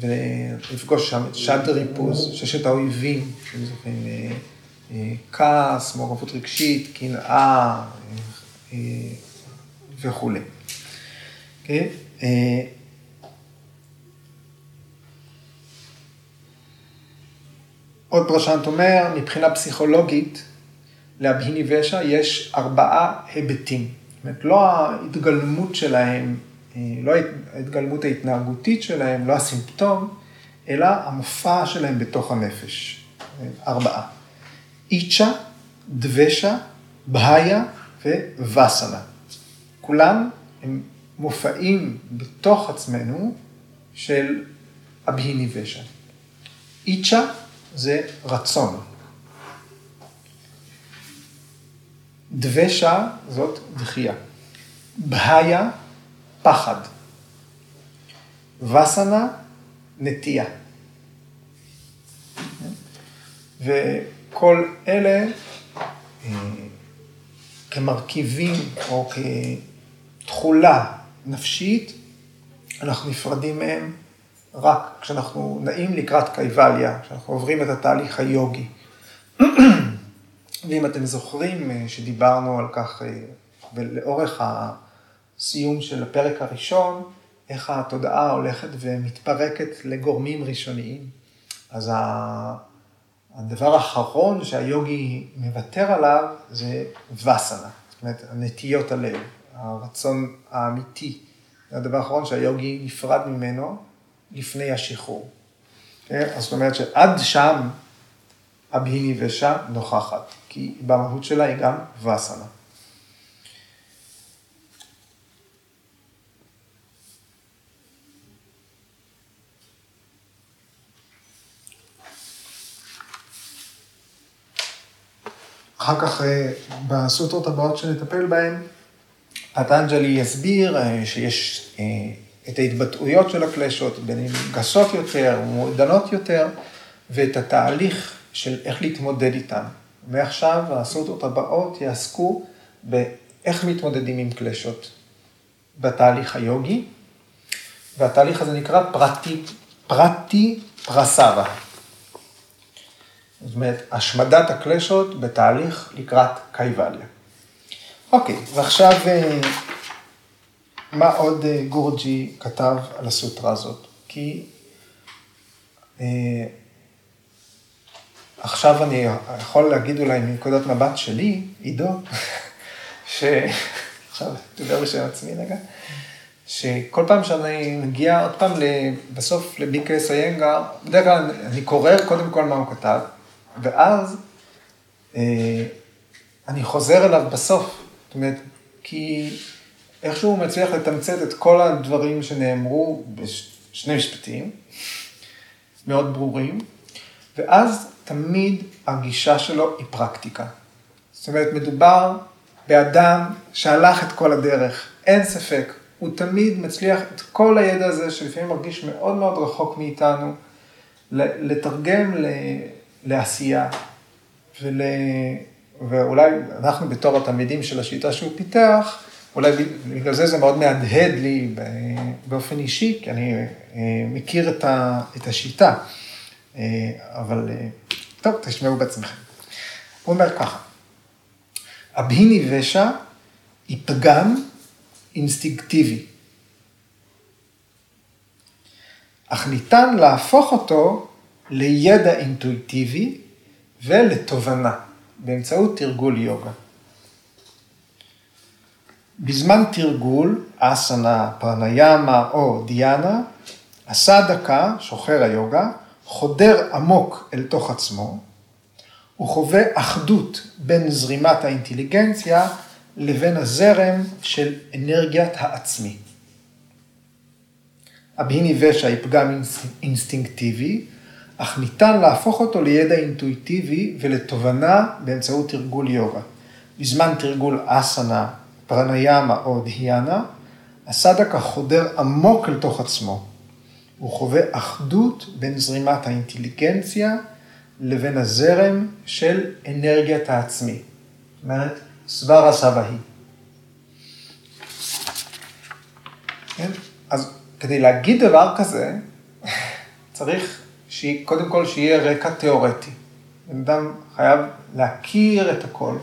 ולפגוש שם את שד ריפוז, ששת האויבים, כעס, מעורבות רגשית, קנאה וכולי. אוקיי? עוד פרשנט אומר, מבחינה פסיכולוגית, להבהיני ושע יש ארבעה היבטים. זאת אומרת, לא ההתגלמות שלהם, לא ההתגלמות ההתנהגותית שלהם, לא הסימפטום, אלא המופע שלהם בתוך הנפש. ארבעה. איצ'ה, דבשה, בהיה ווסנה. כולם הם מופעים בתוך עצמנו של אבהיני ושע. איצ'ה זה רצון. דבשה זאת דחייה. בהיה, פחד. וסנה, נטייה. וכל אלה כמרכיבים או כתכולה נפשית, אנחנו נפרדים מהם רק כשאנחנו נעים לקראת קייבליה, כשאנחנו עוברים את התהליך היוגי. ואם אתם זוכרים אה, שדיברנו על כך אה, ולאורך הסיום של הפרק הראשון, איך התודעה הולכת ומתפרקת לגורמים ראשוניים. אז הדבר האחרון שהיוגי מוותר עליו זה וסנה, זאת אומרת, נטיות הלב, הרצון האמיתי. זה הדבר האחרון שהיוגי נפרד ממנו לפני השחרור. כן? אז זאת אומרת שעד שם אבהיני ושם נוכחת, כי במהות שלה היא גם וסנה. אחר כך אה, בסוטרות הבאות שנטפל בהן, פטנג'לי יסביר אה, שיש אה, את ההתבטאויות של הקלשות, בין אם גסות יותר, מועדנות יותר, ואת התהליך של איך להתמודד איתן. מעכשיו הסוטרות הבאות יעסקו באיך מתמודדים עם קלשות בתהליך היוגי, והתהליך הזה נקרא פרטי, פרטי פרסרה. זאת אומרת, השמדת הקלשות בתהליך לקראת קייבליה. אוקיי, ועכשיו, אה, מה עוד אה, גורג'י כתב על הסוטרה הזאת? כי אה, עכשיו אני יכול להגיד אולי מנקודת מבט שלי, עידו, ש... עכשיו, תדבר בשם עצמי רגע, שכל פעם שאני מגיע עוד פעם בסוף לביקס איינגר, בדרך כלל אני קורא קודם כל מה הוא כתב, ואז אני חוזר אליו בסוף. אומרת, כי איכשהו הוא מצליח לתמצת את כל הדברים שנאמרו בשני משפטים, מאוד ברורים, ואז תמיד הגישה שלו היא פרקטיקה. זאת אומרת, מדובר באדם שהלך את כל הדרך, אין ספק. הוא תמיד מצליח את כל הידע הזה, שלפעמים מרגיש מאוד מאוד רחוק מאיתנו, לתרגם לעשייה, ול... ואולי אנחנו בתור התלמידים של השיטה שהוא פיתח, אולי בגלל זה זה מאוד מהדהד לי באופן אישי, כי אני אה, מכיר את, השיטה. אה, אבל אה, טוב, תשמעו בעצמכם. הוא אומר ככה, אבהיני ושע היא פגם אינסטינקטיבי, אך ניתן להפוך אותו לידע אינטואיטיבי ולתובנה באמצעות תרגול יוגה. בזמן תרגול, אסנה, פרניאמה או דיאנה, הסדקה, שוחר היוגה, חודר עמוק אל תוך עצמו, הוא חווה אחדות בין זרימת האינטליגנציה לבין הזרם של אנרגיית העצמי. אבהיני ושע היא פגם אינסטינקטיבי, אך ניתן להפוך אותו לידע אינטואיטיבי ולתובנה באמצעות תרגול יוגה. בזמן תרגול אסנה, פרניאמה או דהיאנה, הסדקה חודר עמוק אל תוך עצמו. הוא חווה אחדות בין זרימת האינטליגנציה לבין הזרם של אנרגיית העצמי. זאת אומרת, סברה סבהי. כן? אז כדי להגיד דבר כזה, צריך קודם כל שיהיה רקע תיאורטי. בן אדם חייב להכיר את הכל,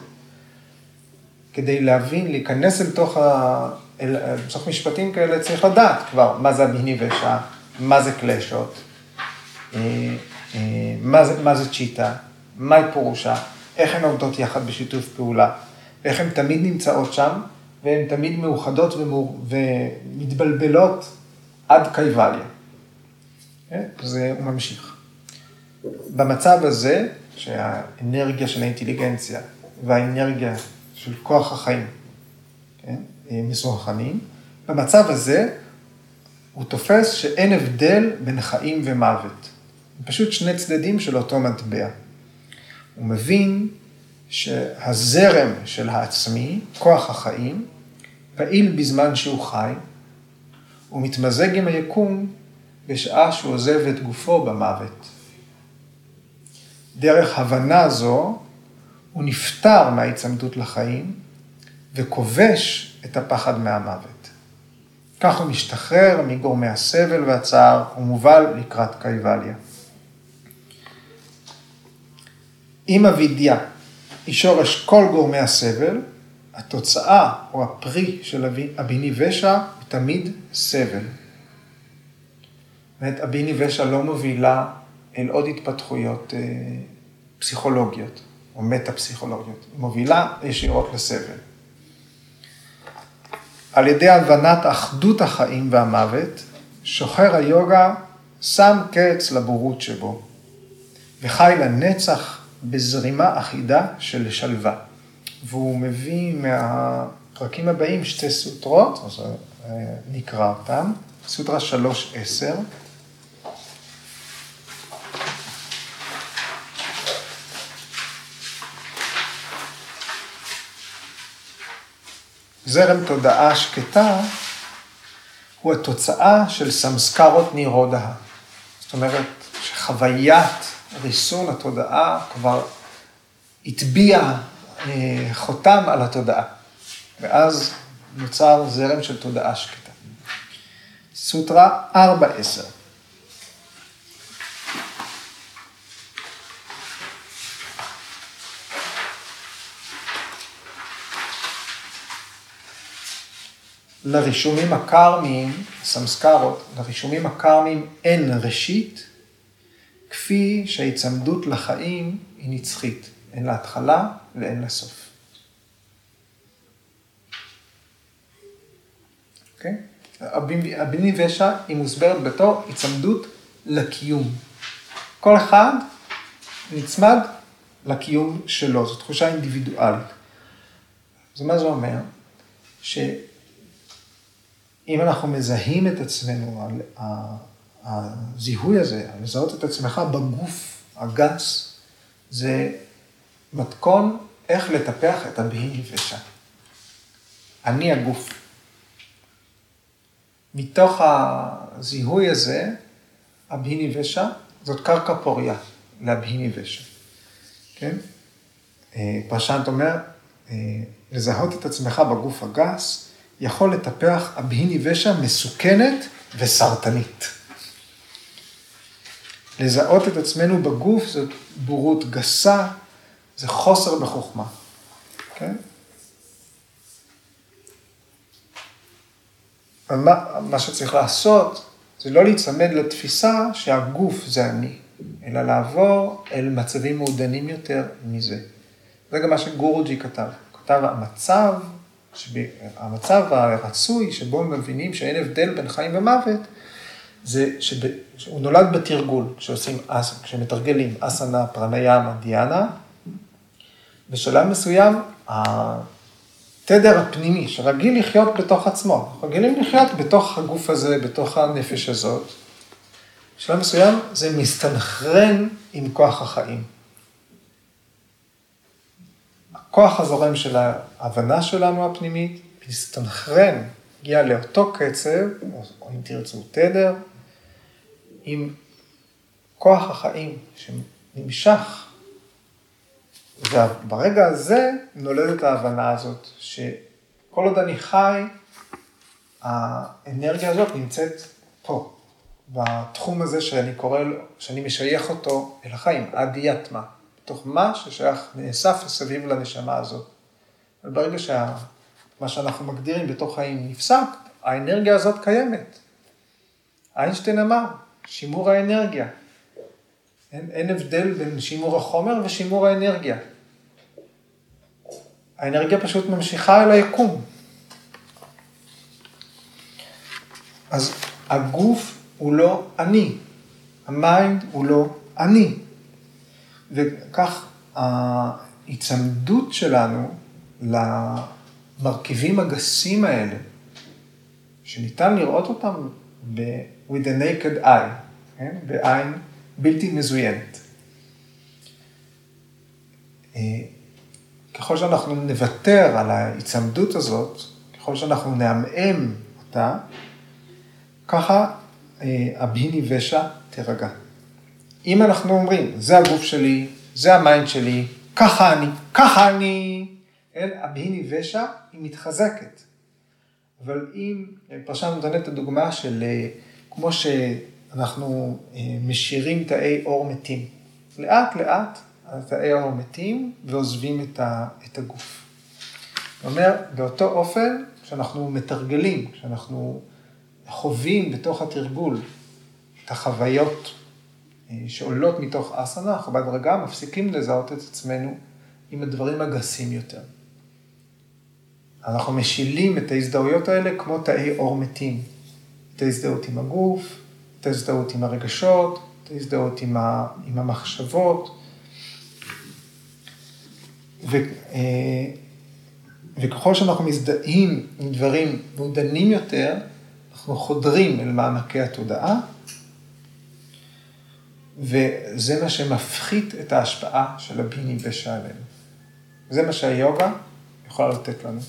כדי להבין, להיכנס אל תוך, ה... אל... בתוך משפטים כאלה, צריך לדעת כבר מה זה הביני ושע, מה זה קלשות, אה, אה, מה זה, מה זה צ'יטה, מהי פירושה, איך הן עובדות יחד בשיתוף פעולה, ואיך הן תמיד נמצאות שם, והן תמיד מאוחדות ומור... ומתבלבלות עד קייבליה. זה כן? הוא ממשיך. במצב הזה, שהאנרגיה של האינטליגנציה והאנרגיה של כוח החיים כן, מסונכנים, במצב הזה הוא תופס שאין הבדל בין חיים ומוות. הם פשוט שני צדדים של אותו מטבע. הוא מבין שהזרם של העצמי, כוח החיים, פעיל בזמן שהוא חי, הוא מתמזג עם היקום בשעה שהוא עוזב את גופו במוות. דרך הבנה זו, הוא נפטר מההיצמדות לחיים וכובש את הפחד מהמוות. כך הוא משתחרר מגורמי הסבל והצער ומובל לקראת קייבליה. אם אבידיה היא שורש כל גורמי הסבל, התוצאה או הפרי של הביני ושע הוא תמיד סבל. באמת, הביני ושע לא מובילה אל עוד התפתחויות אה, פסיכולוגיות או מטה-פסיכולוגיות, היא מובילה ישירות לסבל. על ידי הבנת אחדות החיים והמוות, שוחר היוגה שם קץ לבורות שבו, וחי לנצח בזרימה אחידה של שלווה. והוא מביא מהפרקים הבאים שתי סוטרות, אז אה, נקרא אותם, סוטרה 3.10. זרם תודעה שקטה הוא התוצאה של סמסקרות נירודה. זאת אומרת, שחוויית ריסון התודעה כבר הטביעה אה, חותם על התודעה. ואז נוצר זרם של תודעה שקטה. סוטרה 4.10 לרישומים הקרמיים, סמסקרות, לרישומים הקרמיים אין ראשית, כפי שההיצמדות לחיים היא נצחית. אין לה התחלה ואין לה סוף. אוקיי? הביני ושע היא מוסברת בתור היצמדות לקיום. כל אחד נצמד לקיום שלו, זו תחושה אינדיבידואלית. אז מה זה אומר? שאם אנחנו מזהים את עצמנו, הזיהוי הזה, לזהות את עצמך בגוף הגס, זה מתכון איך לטפח את הבהי ושם. אני הגוף. מתוך הזיהוי הזה, הבהיני ושע, זאת קרקע פוריה להבהיני ושע. כן? אה, פרשנט אומר, אה, לזהות את עצמך בגוף הגס, יכול לטפח הבהיני ושע מסוכנת וסרטנית. לזהות את עצמנו בגוף זאת בורות גסה, זה חוסר בחוכמה, כן? מה, מה שצריך לעשות זה לא להיצמד לתפיסה שהגוף זה אני, אלא לעבור אל מצבים מעודנים יותר מזה. זה גם מה שגורג'י כתב. הוא כתב המצב, המצב הרצוי שבו מבינים שאין הבדל בין חיים ומוות, זה שהוא נולד בתרגול, כשעושים, כשמתרגלים אסנה, פרניאמה, דיאנה, בשלב מסוים, התדר הפנימי שרגיל לחיות בתוך עצמו, רגילים לחיות בתוך הגוף הזה, בתוך הנפש הזאת, בשלב מסוים זה מסתנכרן עם כוח החיים. הכוח הזורם של ההבנה שלנו הפנימית מסתנכרן, הגיע לאותו קצב, או אם תרצו תדר, עם כוח החיים שנמשך. וברגע הזה נולדת ההבנה הזאת, שכל עוד אני חי, האנרגיה הזאת נמצאת פה, בתחום הזה שאני קורא, שאני משייך אותו אל החיים, אדיאטמה, בתוך מה ששייך, נאסף סביב לנשמה הזאת. וברגע שמה. שאנחנו מגדירים בתוך חיים נפסק, האנרגיה הזאת קיימת. איינשטיין אמר, שימור האנרגיה. אין, אין הבדל בין שימור החומר ושימור האנרגיה. האנרגיה פשוט ממשיכה אל היקום. אז הגוף הוא לא אני, ה mind הוא לא אני. וכך ההיצמדות שלנו למרכיבים הגסים האלה, שניתן לראות אותם ב- with a naked eye, כן? בעין בלתי מזוינת. אה, ככל שאנחנו נוותר על ההיצמדות הזאת, ככל שאנחנו נעמעם אותה, ככה אה, ה abhinivesha תירגע. אם אנחנו אומרים, זה הגוף שלי, זה ה mind שלי, ככה אני, ככה אני, אז ה abhinivesha היא מתחזקת. אבל אם, אה, פרשן נותן את הדוגמה של אה, כמו שאנחנו משאירים תאי עור מתים. לאט לאט התאי עור מתים ועוזבים את, ה, את הגוף. זאת אומרת, באותו אופן שאנחנו מתרגלים, שאנחנו חווים בתוך התרגול את החוויות אה, שעולות מתוך אסנה, אנחנו בהדרגה מפסיקים לזהות את עצמנו עם הדברים הגסים יותר. אנחנו משילים את ההזדהויות האלה כמו תאי אור מתים. את ההזדהות עם הגוף, את ההזדהות עם הרגשות, את ההזדהות עם, ה, עם המחשבות. ו, אה, וככל שאנחנו מזדהים עם דברים מעודנים יותר, אנחנו חודרים אל מעמקי התודעה, וזה מה שמפחית את ההשפעה של הביני בשעלינו. זה מה שהיוגה יכולה לתת לנו.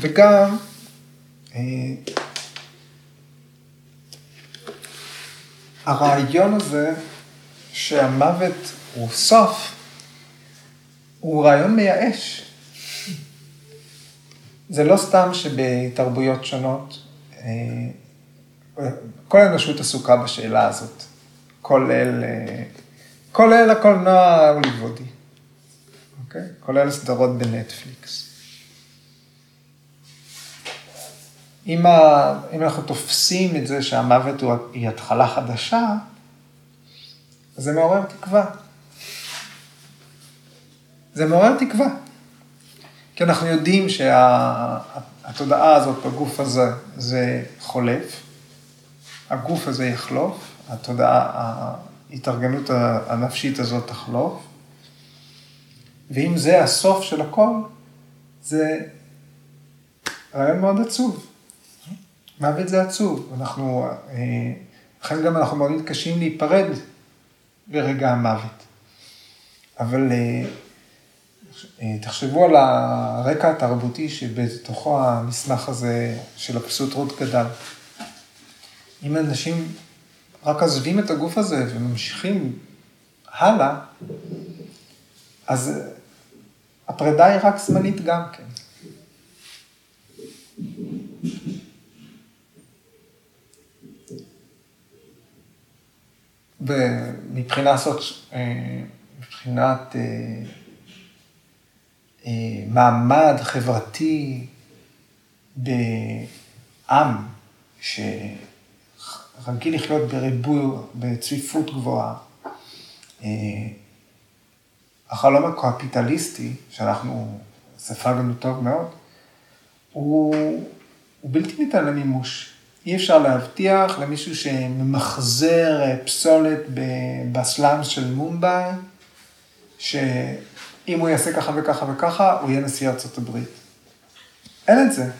וגם אה, הרעיון הזה שהמוות הוא סוף, הוא רעיון מייאש. זה לא סתם שבתרבויות שונות, אה, כל האנושות עסוקה בשאלה הזאת, כולל, אה, כולל הקולנוע ההוליוודי, אוקיי? כולל סדרות בנטפליקס. אם, ה, אם אנחנו תופסים את זה שהמוות הוא, היא התחלה חדשה, אז זה מעורר תקווה. זה מעורר תקווה. כי אנחנו יודעים שהתודעה שה, הזאת בגוף הזה זה חולף, הגוף הזה יחלוף, התודעה, ההתארגנות הנפשית הזאת תחלוף, ואם זה הסוף של הכל, זה רעיון מאוד עצוב. מוות זה עצוב, אנחנו, אה, לכן גם אנחנו מאוד מתקשים להיפרד ברגע המוות. אבל אה, אה, תחשבו על הרקע התרבותי שבתוכו המסמך הזה של הפסות רות גדל. אם אנשים רק עוזבים את הגוף הזה וממשיכים הלאה, אז הפרידה היא רק זמנית גם כן. ומבחינה זאת, אה, מבחינת אה, אה, מעמד חברתי בעם שרגיל לחיות בריבוי, בצפיפות גבוהה, החלום הקפיטליסטי, שאנחנו ספגנו טוב מאוד, הוא, הוא בלתי ניתן למימוש. אי אפשר להבטיח למישהו שממחזר אה, פסולת בסלאמס של מומבאי, שאם הוא יעשה ככה וככה וככה, הוא יהיה נשיא ארצות הברית. אין את זה.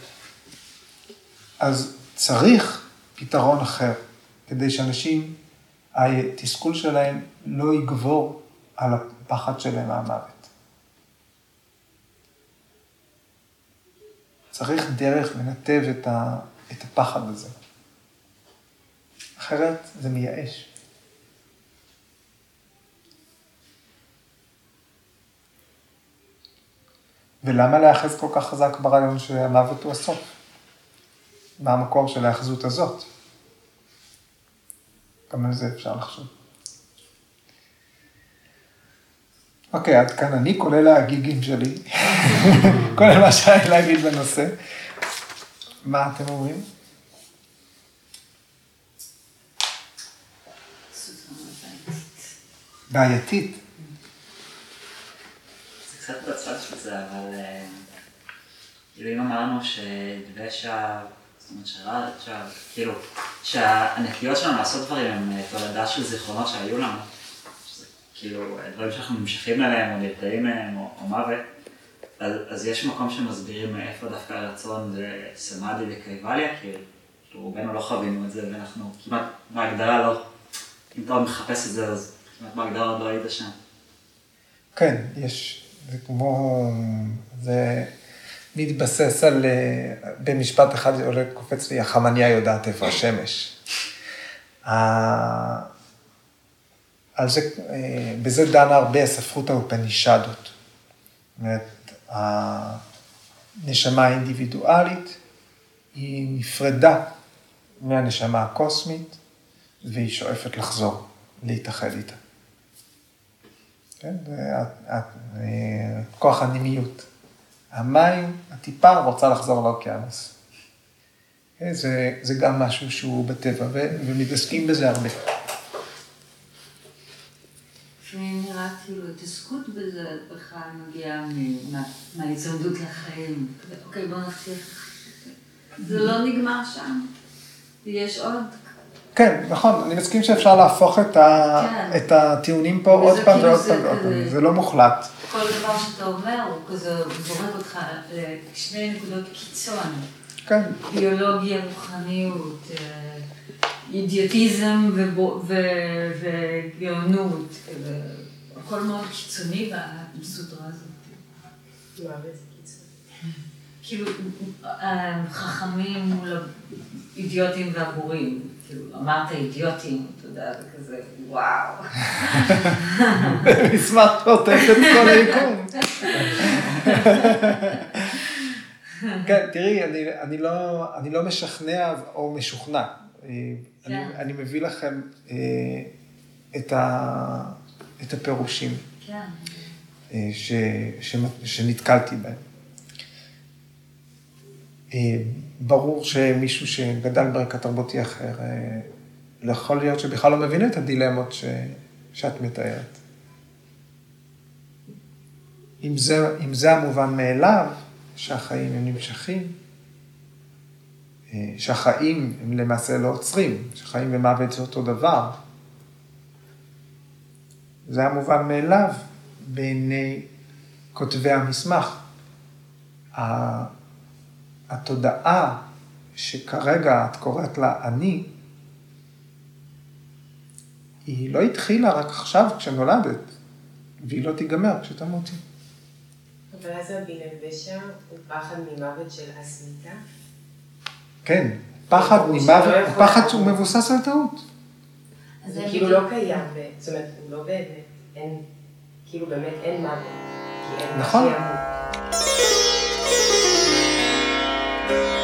אז צריך פתרון אחר, כדי שאנשים, התסכול שלהם לא יגבור על הפחד שלהם מהמוות. צריך דרך לנתב את, ה, את הפחד הזה. אחרת זה מייאש. ולמה להיאחז כל כך חזק ברעיון שהמוות הוא הסוף? מה המקור של ההאחזות הזאת? גם על זה אפשר לחשוב. אוקיי, עד כאן אני, כולל הגיגים שלי, כולל מה שהיה להגיד בנושא. מה אתם אומרים? בעייתית. זה קצת בצד של זה, אבל אה, כאילו אם אמרנו שדבשה, זאת אומרת שרע, כאילו, שהנטיות שלנו לעשות דברים הם אה, תולדה של זיכרונות שהיו לנו, שזה כאילו דברים שאנחנו ממשיכים אליהם או נרתעים מהם או מוות. אז, אז יש מקום שמסבירים מאיפה דווקא הרצון זה סמאדי וקייבליה, כאילו, רובנו לא חווינו את זה, ואנחנו כמעט בהגדרה לא, אם אתה מחפש את זה, אז כמעט בהגדרה לא היית שם. כן, יש, זה כמו, זה מתבסס על, אה, במשפט אחד עולה, קופץ לי, החמניה יודעת איפה השמש. על זה, אה, בזה דנה הרבה הספרות האופנישדות. זאת אומרת, הנשמה האינדיבידואלית היא נפרדה מהנשמה הקוסמית, והיא שואפת לחזור, להתאחד איתה. כן, זה אה, כוח הנימיות. המים, הטיפה רוצה לחזור לאוקיינוס. כן, זה, זה גם משהו שהוא בטבע, ו, ומתעסקים בזה הרבה. לפעמים נראה כאילו התעסקות בזה בכלל מגיעה מההיצמדות לחיים. אוקיי, בוא נבטיח. זה לא נגמר שם. יש עוד. כן, נכון, אני מסכים שאפשר להפוך את, ה, כן. את הטיעונים פה עוד פעם כאילו ועוד זה פעם ועוד פעם, כזה- זה לא מוחלט. כל דבר שאתה אומר הוא כזה זורק אותך לשני נקודות קיצון. כן, ביולוגיה, רוחניות, אה, אידיוטיזם וגאונות, כזה, הכל מאוד קיצוני בסדרה הזאת. קיצור? כאילו, אה, חכמים מול אידיוטים והבורים. כאילו, אמרת אידיוטים, אתה יודע, זה כזה, וואו. מסמך שעוטף את כל היקום. כן, תראי, אני, אני, לא, אני לא משכנע או משוכנע. אה, אני, כן. אני מביא לכם אה, את, ה, את הפירושים כן. אה, ש, ש, שנתקלתי בהם. אה, ברור שמישהו שגדל ברקע תרבותי אחר, אה, לא יכול להיות שבכלל לא מבין את הדילמות ש, שאת מתארת. אם זה, אם זה המובן מאליו, שהחיים הם נמשכים, אה, שהחיים הם למעשה לא עוצרים, שחיים ומוות זה אותו דבר, זה המובן מאליו בעיני כותבי המסמך. התודעה שכרגע את קוראת לה אני, היא לא התחילה רק עכשיו כשנולדת, והיא לא תיגמר כשתמותי. אבל אז הבינה ושם הוא פחד ממוות של הסמיתה. כן, פחד ממוות, פחד. שהוא מבוסס על טעות. אז זה כאילו לא קיים, זאת אומרת, הוא לא באמת, אין, כאילו באמת אין מוות. כי אין מה נכון. Bye.